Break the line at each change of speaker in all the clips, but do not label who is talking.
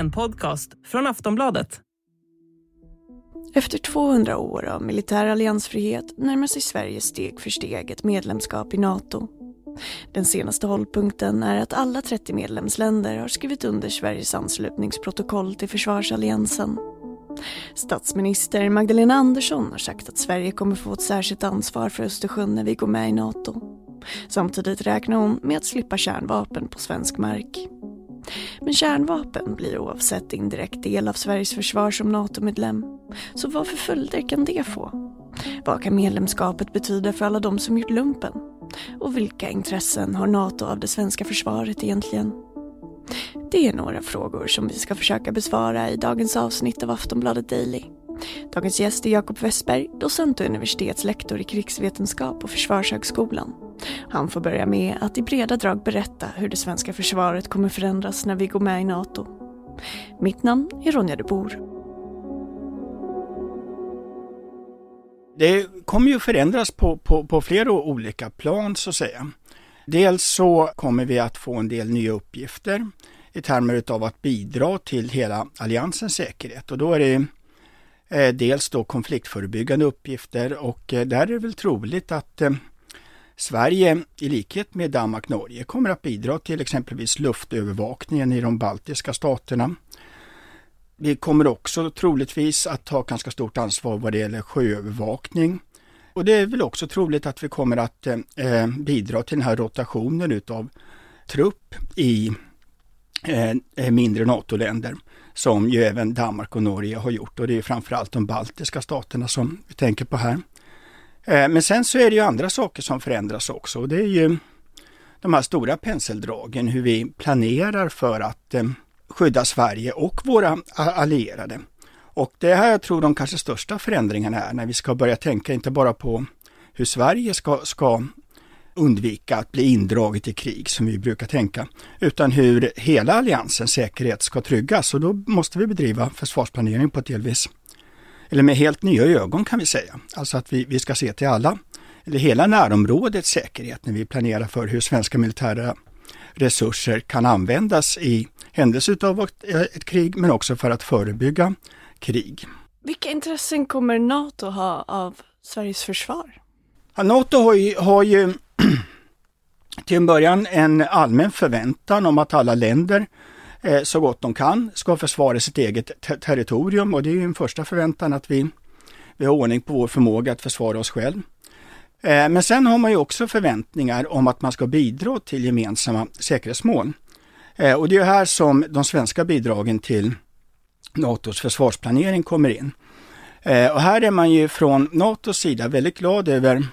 en podcast från Aftonbladet.
Efter 200 år av militär alliansfrihet närmar sig Sverige steg för steg ett medlemskap i Nato. Den senaste hållpunkten är att alla 30 medlemsländer har skrivit under Sveriges anslutningsprotokoll till försvarsalliansen. Statsminister Magdalena Andersson har sagt att Sverige kommer få ett särskilt ansvar för Östersjön när vi går med i Nato. Samtidigt räknar hon med att slippa kärnvapen på svensk mark. Men kärnvapen blir oavsett indirekt del av Sveriges försvar som NATO-medlem. Så vad för följder kan det få? Vad kan medlemskapet betyda för alla de som gjort lumpen? Och vilka intressen har NATO av det svenska försvaret egentligen? Det är några frågor som vi ska försöka besvara i dagens avsnitt av Aftonbladet Daily. Dagens gäst är Jakob Westberg, docent och universitetslektor i krigsvetenskap på Försvarshögskolan. Han får börja med att i breda drag berätta hur det svenska försvaret kommer förändras när vi går med i NATO. Mitt namn är Ronja de Bor.
Det kommer ju förändras på, på, på flera olika plan så att säga. Dels så kommer vi att få en del nya uppgifter i termer av att bidra till hela alliansens säkerhet och då är det Eh, dels då konfliktförebyggande uppgifter och eh, där är det väl troligt att eh, Sverige, i likhet med Danmark och Norge, kommer att bidra till exempelvis luftövervakningen i de baltiska staterna. Vi kommer också troligtvis att ta ganska stort ansvar vad det gäller sjöövervakning. Och det är väl också troligt att vi kommer att eh, bidra till den här rotationen utav trupp i eh, mindre NATO-länder som ju även Danmark och Norge har gjort och det är framförallt de baltiska staterna som vi tänker på här. Eh, men sen så är det ju andra saker som förändras också och det är ju de här stora penseldragen, hur vi planerar för att eh, skydda Sverige och våra allierade. Och det är här jag tror de kanske största förändringarna är när vi ska börja tänka inte bara på hur Sverige ska, ska undvika att bli indraget i krig som vi brukar tänka, utan hur hela alliansens säkerhet ska tryggas och då måste vi bedriva försvarsplanering på ett delvis eller med helt nya ögon kan vi säga. Alltså att vi, vi ska se till alla, eller hela närområdets säkerhet när vi planerar för hur svenska militära resurser kan användas i händelse av ett, krig men också för att förebygga krig.
Vilka intressen kommer NATO ha av Sveriges försvar?
Ja, NATO har ju, har ju till en början en allmän förväntan om att alla länder eh, så gott de kan ska försvara sitt eget ter territorium och det är ju en första förväntan att vi, vi har ordning på vår förmåga att försvara oss själv. Eh, men sen har man ju också förväntningar om att man ska bidra till gemensamma säkerhetsmål. Eh, och det är här som de svenska bidragen till NATOs försvarsplanering kommer in. Och här är man ju från NATOs sida väldigt glad över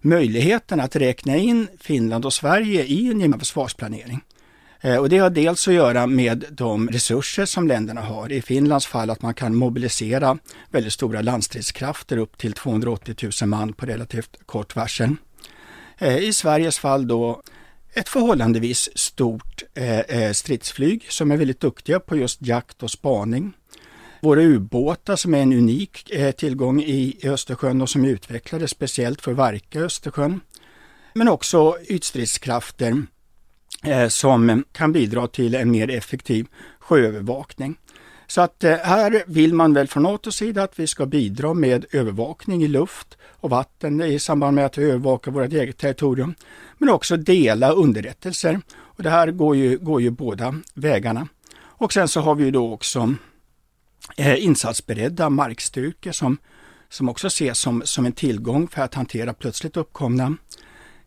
möjligheten att räkna in Finland och Sverige i en gemensam försvarsplanering. Eh, och det har dels att göra med de resurser som länderna har. I Finlands fall att man kan mobilisera väldigt stora landstridskrafter upp till 280 000 man på relativt kort varsel. Eh, I Sveriges fall då ett förhållandevis stort eh, stridsflyg som är väldigt duktiga på just jakt och spaning. Våra ubåtar som är en unik eh, tillgång i Östersjön och som är utvecklade speciellt för Varka i Östersjön. Men också ytstridskrafter eh, som kan bidra till en mer effektiv sjöövervakning. Så att eh, här vill man väl från NATOs sida att vi ska bidra med övervakning i luft och vatten i samband med att vi övervakar vårt eget territorium. Men också dela underrättelser. Och det här går ju, går ju båda vägarna. Och sen så har vi ju då också eh, insatsberedda markstyrkor som, som också ses som, som en tillgång för att hantera plötsligt uppkomna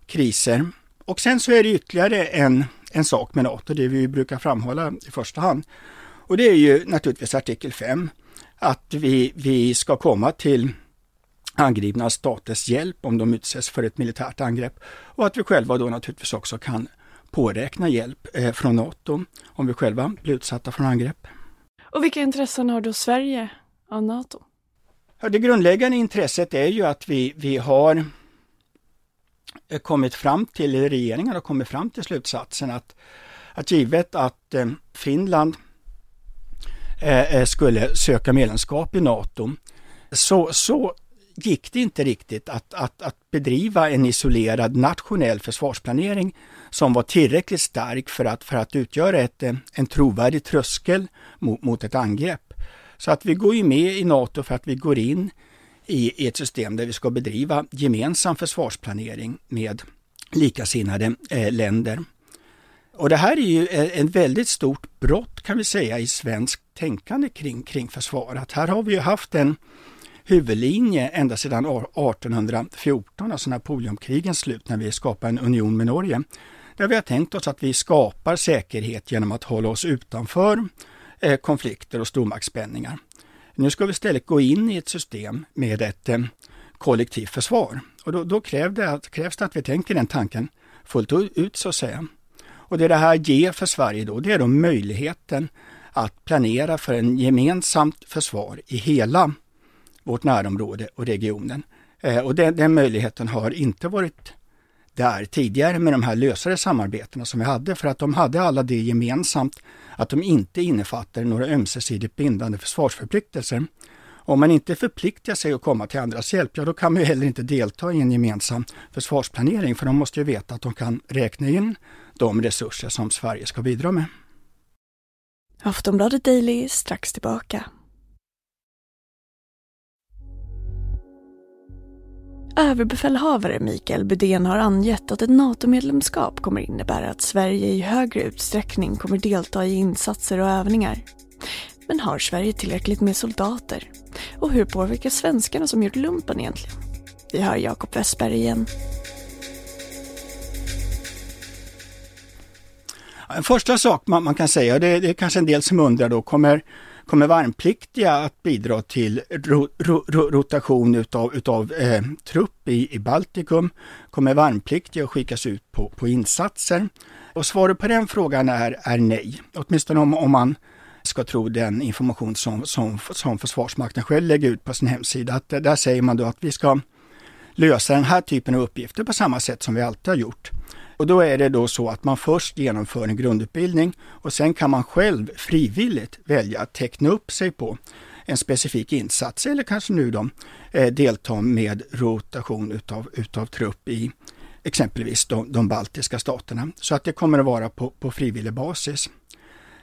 kriser. Och sen så är det ytterligare en, en sak med NATO, det vi brukar framhålla i första hand. Och det är ju naturligtvis artikel 5, att vi, vi ska komma till angripna staters hjälp om de utsätts för ett militärt angrepp och att vi själva då naturligtvis också kan påräkna hjälp eh, från NATO om vi själva blir utsatta för angrepp.
Och vilka intressen har då Sverige av NATO?
Ja, det grundläggande intresset är ju att vi, vi har eh, kommit fram till, regeringen har kommit fram till slutsatsen att, att givet att eh, Finland eh, skulle söka medlemskap i NATO så, så gick det inte riktigt att, att, att bedriva en isolerad nationell försvarsplanering som var tillräckligt stark för att, för att utgöra ett, eh, en trovärdig tröskel mot, mot ett angrepp. Så att vi går ju med i NATO för att vi går in i, i ett system där vi ska bedriva gemensam försvarsplanering med likasinnade eh, länder. Och det här är ju eh, ett väldigt stort brott kan vi säga i svenskt tänkande kring, kring försvaret. Här har vi ju haft en huvudlinje ända sedan 1814, alltså Napoleonkrigens slut, när vi skapade en union med Norge. Där vi har tänkt oss att vi skapar säkerhet genom att hålla oss utanför eh, konflikter och stormaktsspänningar. Nu ska vi istället gå in i ett system med ett eh, kollektivt försvar. Och då, då krävs, det att, krävs det att vi tänker den tanken fullt ut så att säga. Och det det här ger för Sverige då, det är då möjligheten att planera för en gemensamt försvar i hela vårt närområde och regionen. Eh, och den, den, möjligheten har inte varit där tidigare med de här lösare samarbetena som vi hade för att de hade alla det gemensamt att de inte innefattar några ömsesidigt bindande försvarsförpliktelser. Om man inte förpliktar sig att komma till andras hjälp, ja då kan man ju heller inte delta i en gemensam försvarsplanering för de måste ju veta att de kan räkna in de resurser som Sverige ska bidra med.
Aftonbladet Daily strax tillbaka. Överbefälhavare Mikael Budén har angett att ett NATO-medlemskap kommer innebära att Sverige i högre utsträckning kommer delta i insatser och övningar. Men har Sverige tillräckligt med soldater? Och hur påverkar svenskarna som gjort lumpen egentligen? Vi hör Jakob Westberg igen.
En första sak man, man kan säga, det, det är kanske en del som undrar då, kommer, kommer värnpliktiga att bidra till ro, ro, ro, rotation utav, utav eh, trupp i, i Baltikum? Kommer värnpliktiga att skickas ut på, på insatser? Och svaret på den frågan är, är nej, åtminstone om, om man ska tro den information som, som, som Försvarsmakten själv lägger ut på sin hemsida. Att, där säger man då att vi ska lösa den här typen av uppgifter på samma sätt som vi alltid har gjort. Och då är det då så att man först genomför en grundutbildning och sen kan man själv frivilligt välja att teckna upp sig på en specifik insats eller kanske nu då eh, delta med rotation utav, utav trupp i exempelvis de, de baltiska staterna. Så att det kommer att vara på, på frivillig basis.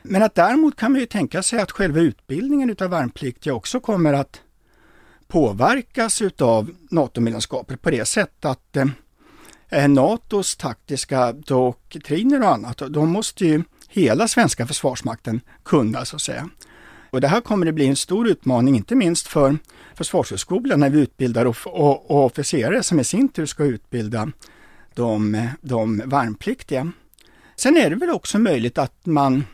Men att däremot kan man ju tänka sig att själva utbildningen utav värnpliktiga också kommer att påverkas utav NATO-medlemskapet på det sättet att eh, Eh, NATOs taktiska doktriner och annat, de måste ju hela svenska försvarsmakten kunna så att säga. Och det här kommer att bli en stor utmaning, inte minst för Försvarshögskolan när vi utbildar och, och, och officerare som i sin tur ska utbilda de, de värnpliktiga. Sen är det väl också möjligt att man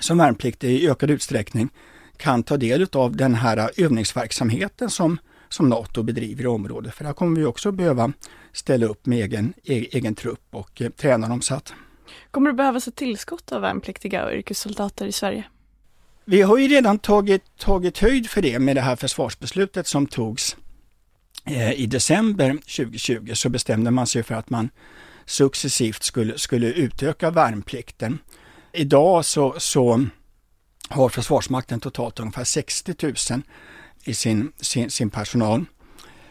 som värnpliktig i ökad utsträckning kan ta del av den här övningsverksamheten som som NATO bedriver i området. För där kommer vi också behöva ställa upp med egen, egen trupp och eh, träna dem så att.
Kommer det behövas ett tillskott av värnpliktiga och yrkessoldater i Sverige?
Vi har ju redan tagit, tagit höjd för det med det här försvarsbeslutet som togs eh, i december 2020 så bestämde man sig för att man successivt skulle, skulle utöka värnplikten. Idag så, så har Försvarsmakten totalt ungefär 60 000 i sin, sin, sin personal.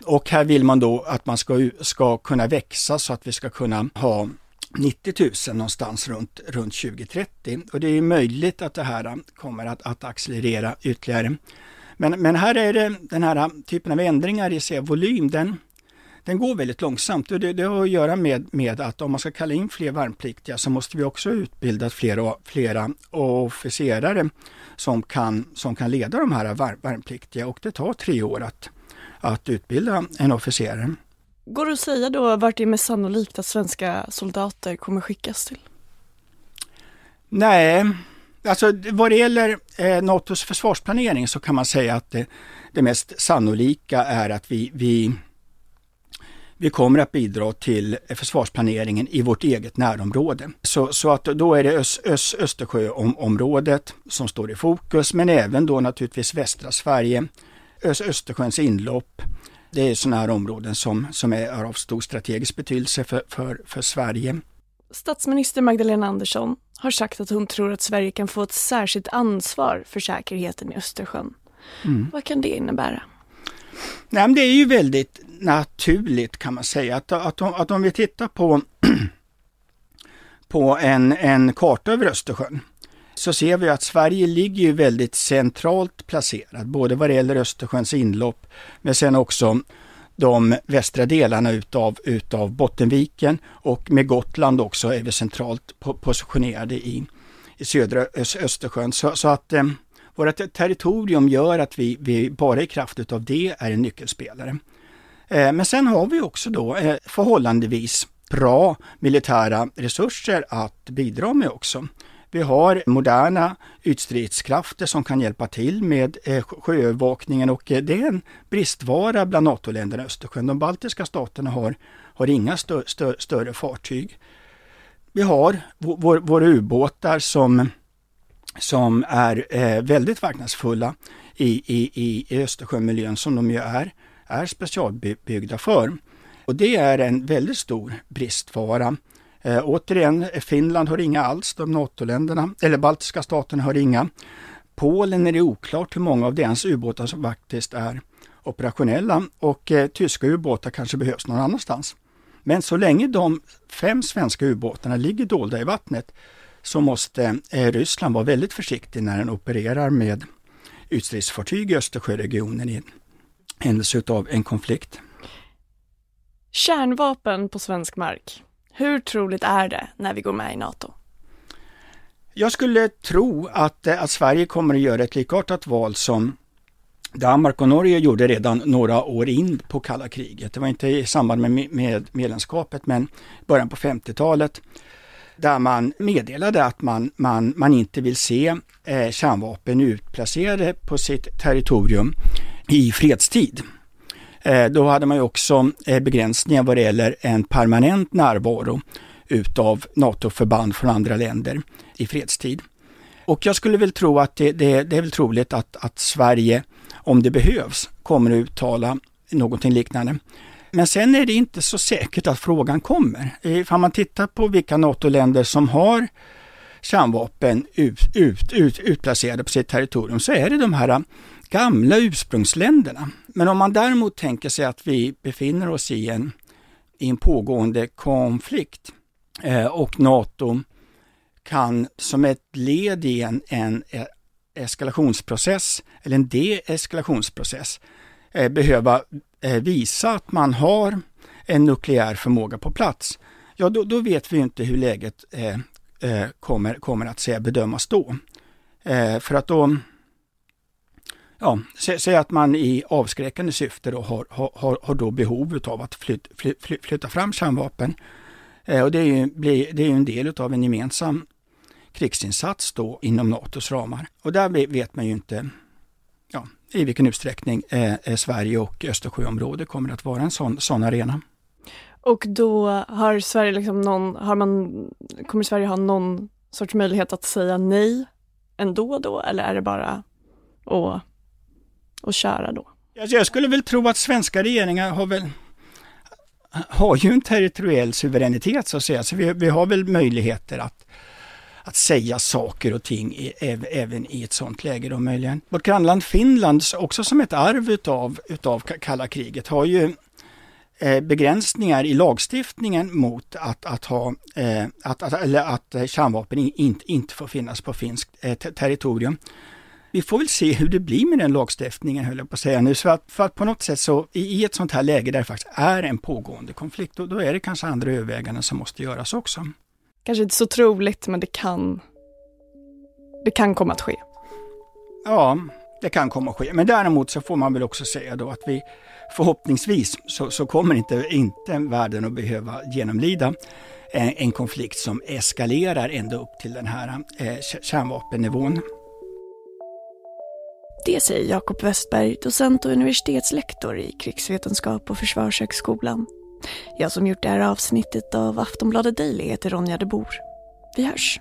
Och här vill man då att man ska, ska kunna växa så att vi ska kunna ha 90 000 någonstans runt, runt 2030 och det är möjligt att det här kommer att, att accelerera ytterligare. Men, men här är det den här typen av ändringar i volym, den, den går väldigt långsamt. Och det, det har att göra med, med att om man ska kalla in fler värnpliktiga så måste vi också utbilda flera, flera officerare som kan, som kan leda de här värnpliktiga. Och det tar tre år att, att utbilda en officerare.
Går det att säga då vart det är mest sannolikt att svenska soldater kommer skickas till?
Nej, alltså vad det gäller eh, NATOs försvarsplanering så kan man säga att det, det mest sannolika är att vi, vi vi kommer att bidra till försvarsplaneringen i vårt eget närområde. Så, så att då är det Ös, Ös, Östersjöområdet som står i fokus, men även då naturligtvis västra Sverige, Östersjöns inlopp. Det är sådana här områden som, som är av stor strategisk betydelse för, för, för Sverige.
Statsminister Magdalena Andersson har sagt att hon tror att Sverige kan få ett särskilt ansvar för säkerheten i Östersjön. Mm. Vad kan det innebära?
Nej, det är ju väldigt naturligt kan man säga att, att, att, att om vi tittar på, på en, en karta över Östersjön så ser vi att Sverige ligger ju väldigt centralt placerat, både vad det gäller Östersjöns inlopp, men sen också de västra delarna utav, utav Bottenviken och med Gotland också är vi centralt positionerade i, i södra Östersjön. Så, så att eh, vårt territorium gör att vi, vi bara i kraft utav det är en nyckelspelare. Eh, men sen har vi också då eh, förhållandevis bra militära resurser att bidra med också. Vi har moderna ytstridskrafter som kan hjälpa till med eh, sjöövervakningen och eh, det är en bristvara bland NATO-länderna i Östersjön. De baltiska staterna har, har inga stö, stö, större fartyg. Vi har vår, våra ubåtar som, som är eh, väldigt marknadsfulla i, i, i Östersjömiljön som de ju är, är specialbyggda för. Och det är en väldigt stor bristvara. Eh, återigen, Finland har inga alls, de NATO-länderna, eller baltiska staterna har inga. Polen är det oklart hur många av deras ubåtar som faktiskt är operationella och eh, tyska ubåtar kanske behövs någon annanstans. Men så länge de fem svenska ubåtarna ligger dolda i vattnet så måste eh, Ryssland vara väldigt försiktig när den opererar med ytstridsfartyg i Östersjöregionen i händelse av en konflikt.
Kärnvapen på svensk mark. Hur troligt är det när vi går med i NATO?
Jag skulle tro att, eh, att Sverige kommer att göra ett likartat val som Danmark och Norge gjorde redan några år in på kalla kriget. Det var inte i samband med, med medlemskapet men början på 50-talet. Där man meddelade att man, man, man inte vill se eh, kärnvapen utplacerade på sitt territorium i fredstid. Eh, då hade man ju också eh, begränsningar vad det gäller en permanent närvaro utav NATO-förband från andra länder i fredstid. Och jag skulle väl tro att det, det, det är väl troligt att, att Sverige, om det behövs, kommer att uttala någonting liknande. Men sen är det inte så säkert att frågan kommer. Eh, Ifall man tittar på vilka NATO-länder som har kärnvapen ut, ut, ut, utplacerade på sitt territorium så är det de här gamla ursprungsländerna. Men om man däremot tänker sig att vi befinner oss i en, i en pågående konflikt eh, och NATO kan som ett led i en, en eh, eskalationsprocess eller en deeskalationsprocess eh, behöva eh, visa att man har en nukleär förmåga på plats, ja då, då vet vi inte hur läget eh, eh, kommer, kommer att se bedömas då. Eh, för att då ja, säg att man i avskräckande syfte då har, har, har då behov av att flyt, fly, fly, flytta fram kärnvapen. Eh, och det är ju, blir, det är ju en del av en gemensam krigsinsats då inom NATOs ramar. Och där vet man ju inte ja, i vilken utsträckning eh, eh, Sverige och Östersjöområdet kommer att vara en sån, sån arena.
Och då har Sverige liksom någon, har man, kommer Sverige ha någon sorts möjlighet att säga nej ändå då, eller är det bara att och köra då?
Alltså, jag skulle väl tro att svenska regeringar har väl har ju en territoriell suveränitet så att säga, så vi, vi har väl möjligheter att, att säga saker och ting i, även i ett sådant läge då möjligen. Vårt grannland Finland, också som ett arv utav, utav kalla kriget, har ju eh, begränsningar i lagstiftningen mot att, att, ha, eh, att, att, eller att kärnvapen in, inte får finnas på finskt eh, territorium vi får väl se hur det blir med den lagstiftningen, höll jag på att säga nu. Så att, för att på något sätt så, i ett sånt här läge där det faktiskt är en pågående konflikt, då, då är det kanske andra överväganden som måste göras också.
Kanske inte så troligt, men det kan, det kan komma att ske.
Ja, det kan komma att ske. Men däremot så får man väl också säga då att vi förhoppningsvis så, så kommer inte, inte världen att behöva genomlida en, en konflikt som eskalerar ända upp till den här eh, kärnvapennivån.
Det säger Jakob Westberg, docent och universitetslektor i krigsvetenskap på Försvarshögskolan. Jag som gjort det här avsnittet av Aftonbladet Daily heter Ronja de Bor. Vi hörs.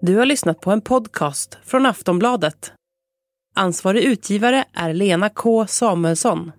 Du har lyssnat på en podcast från Aftonbladet. Ansvarig utgivare är Lena K Samuelsson.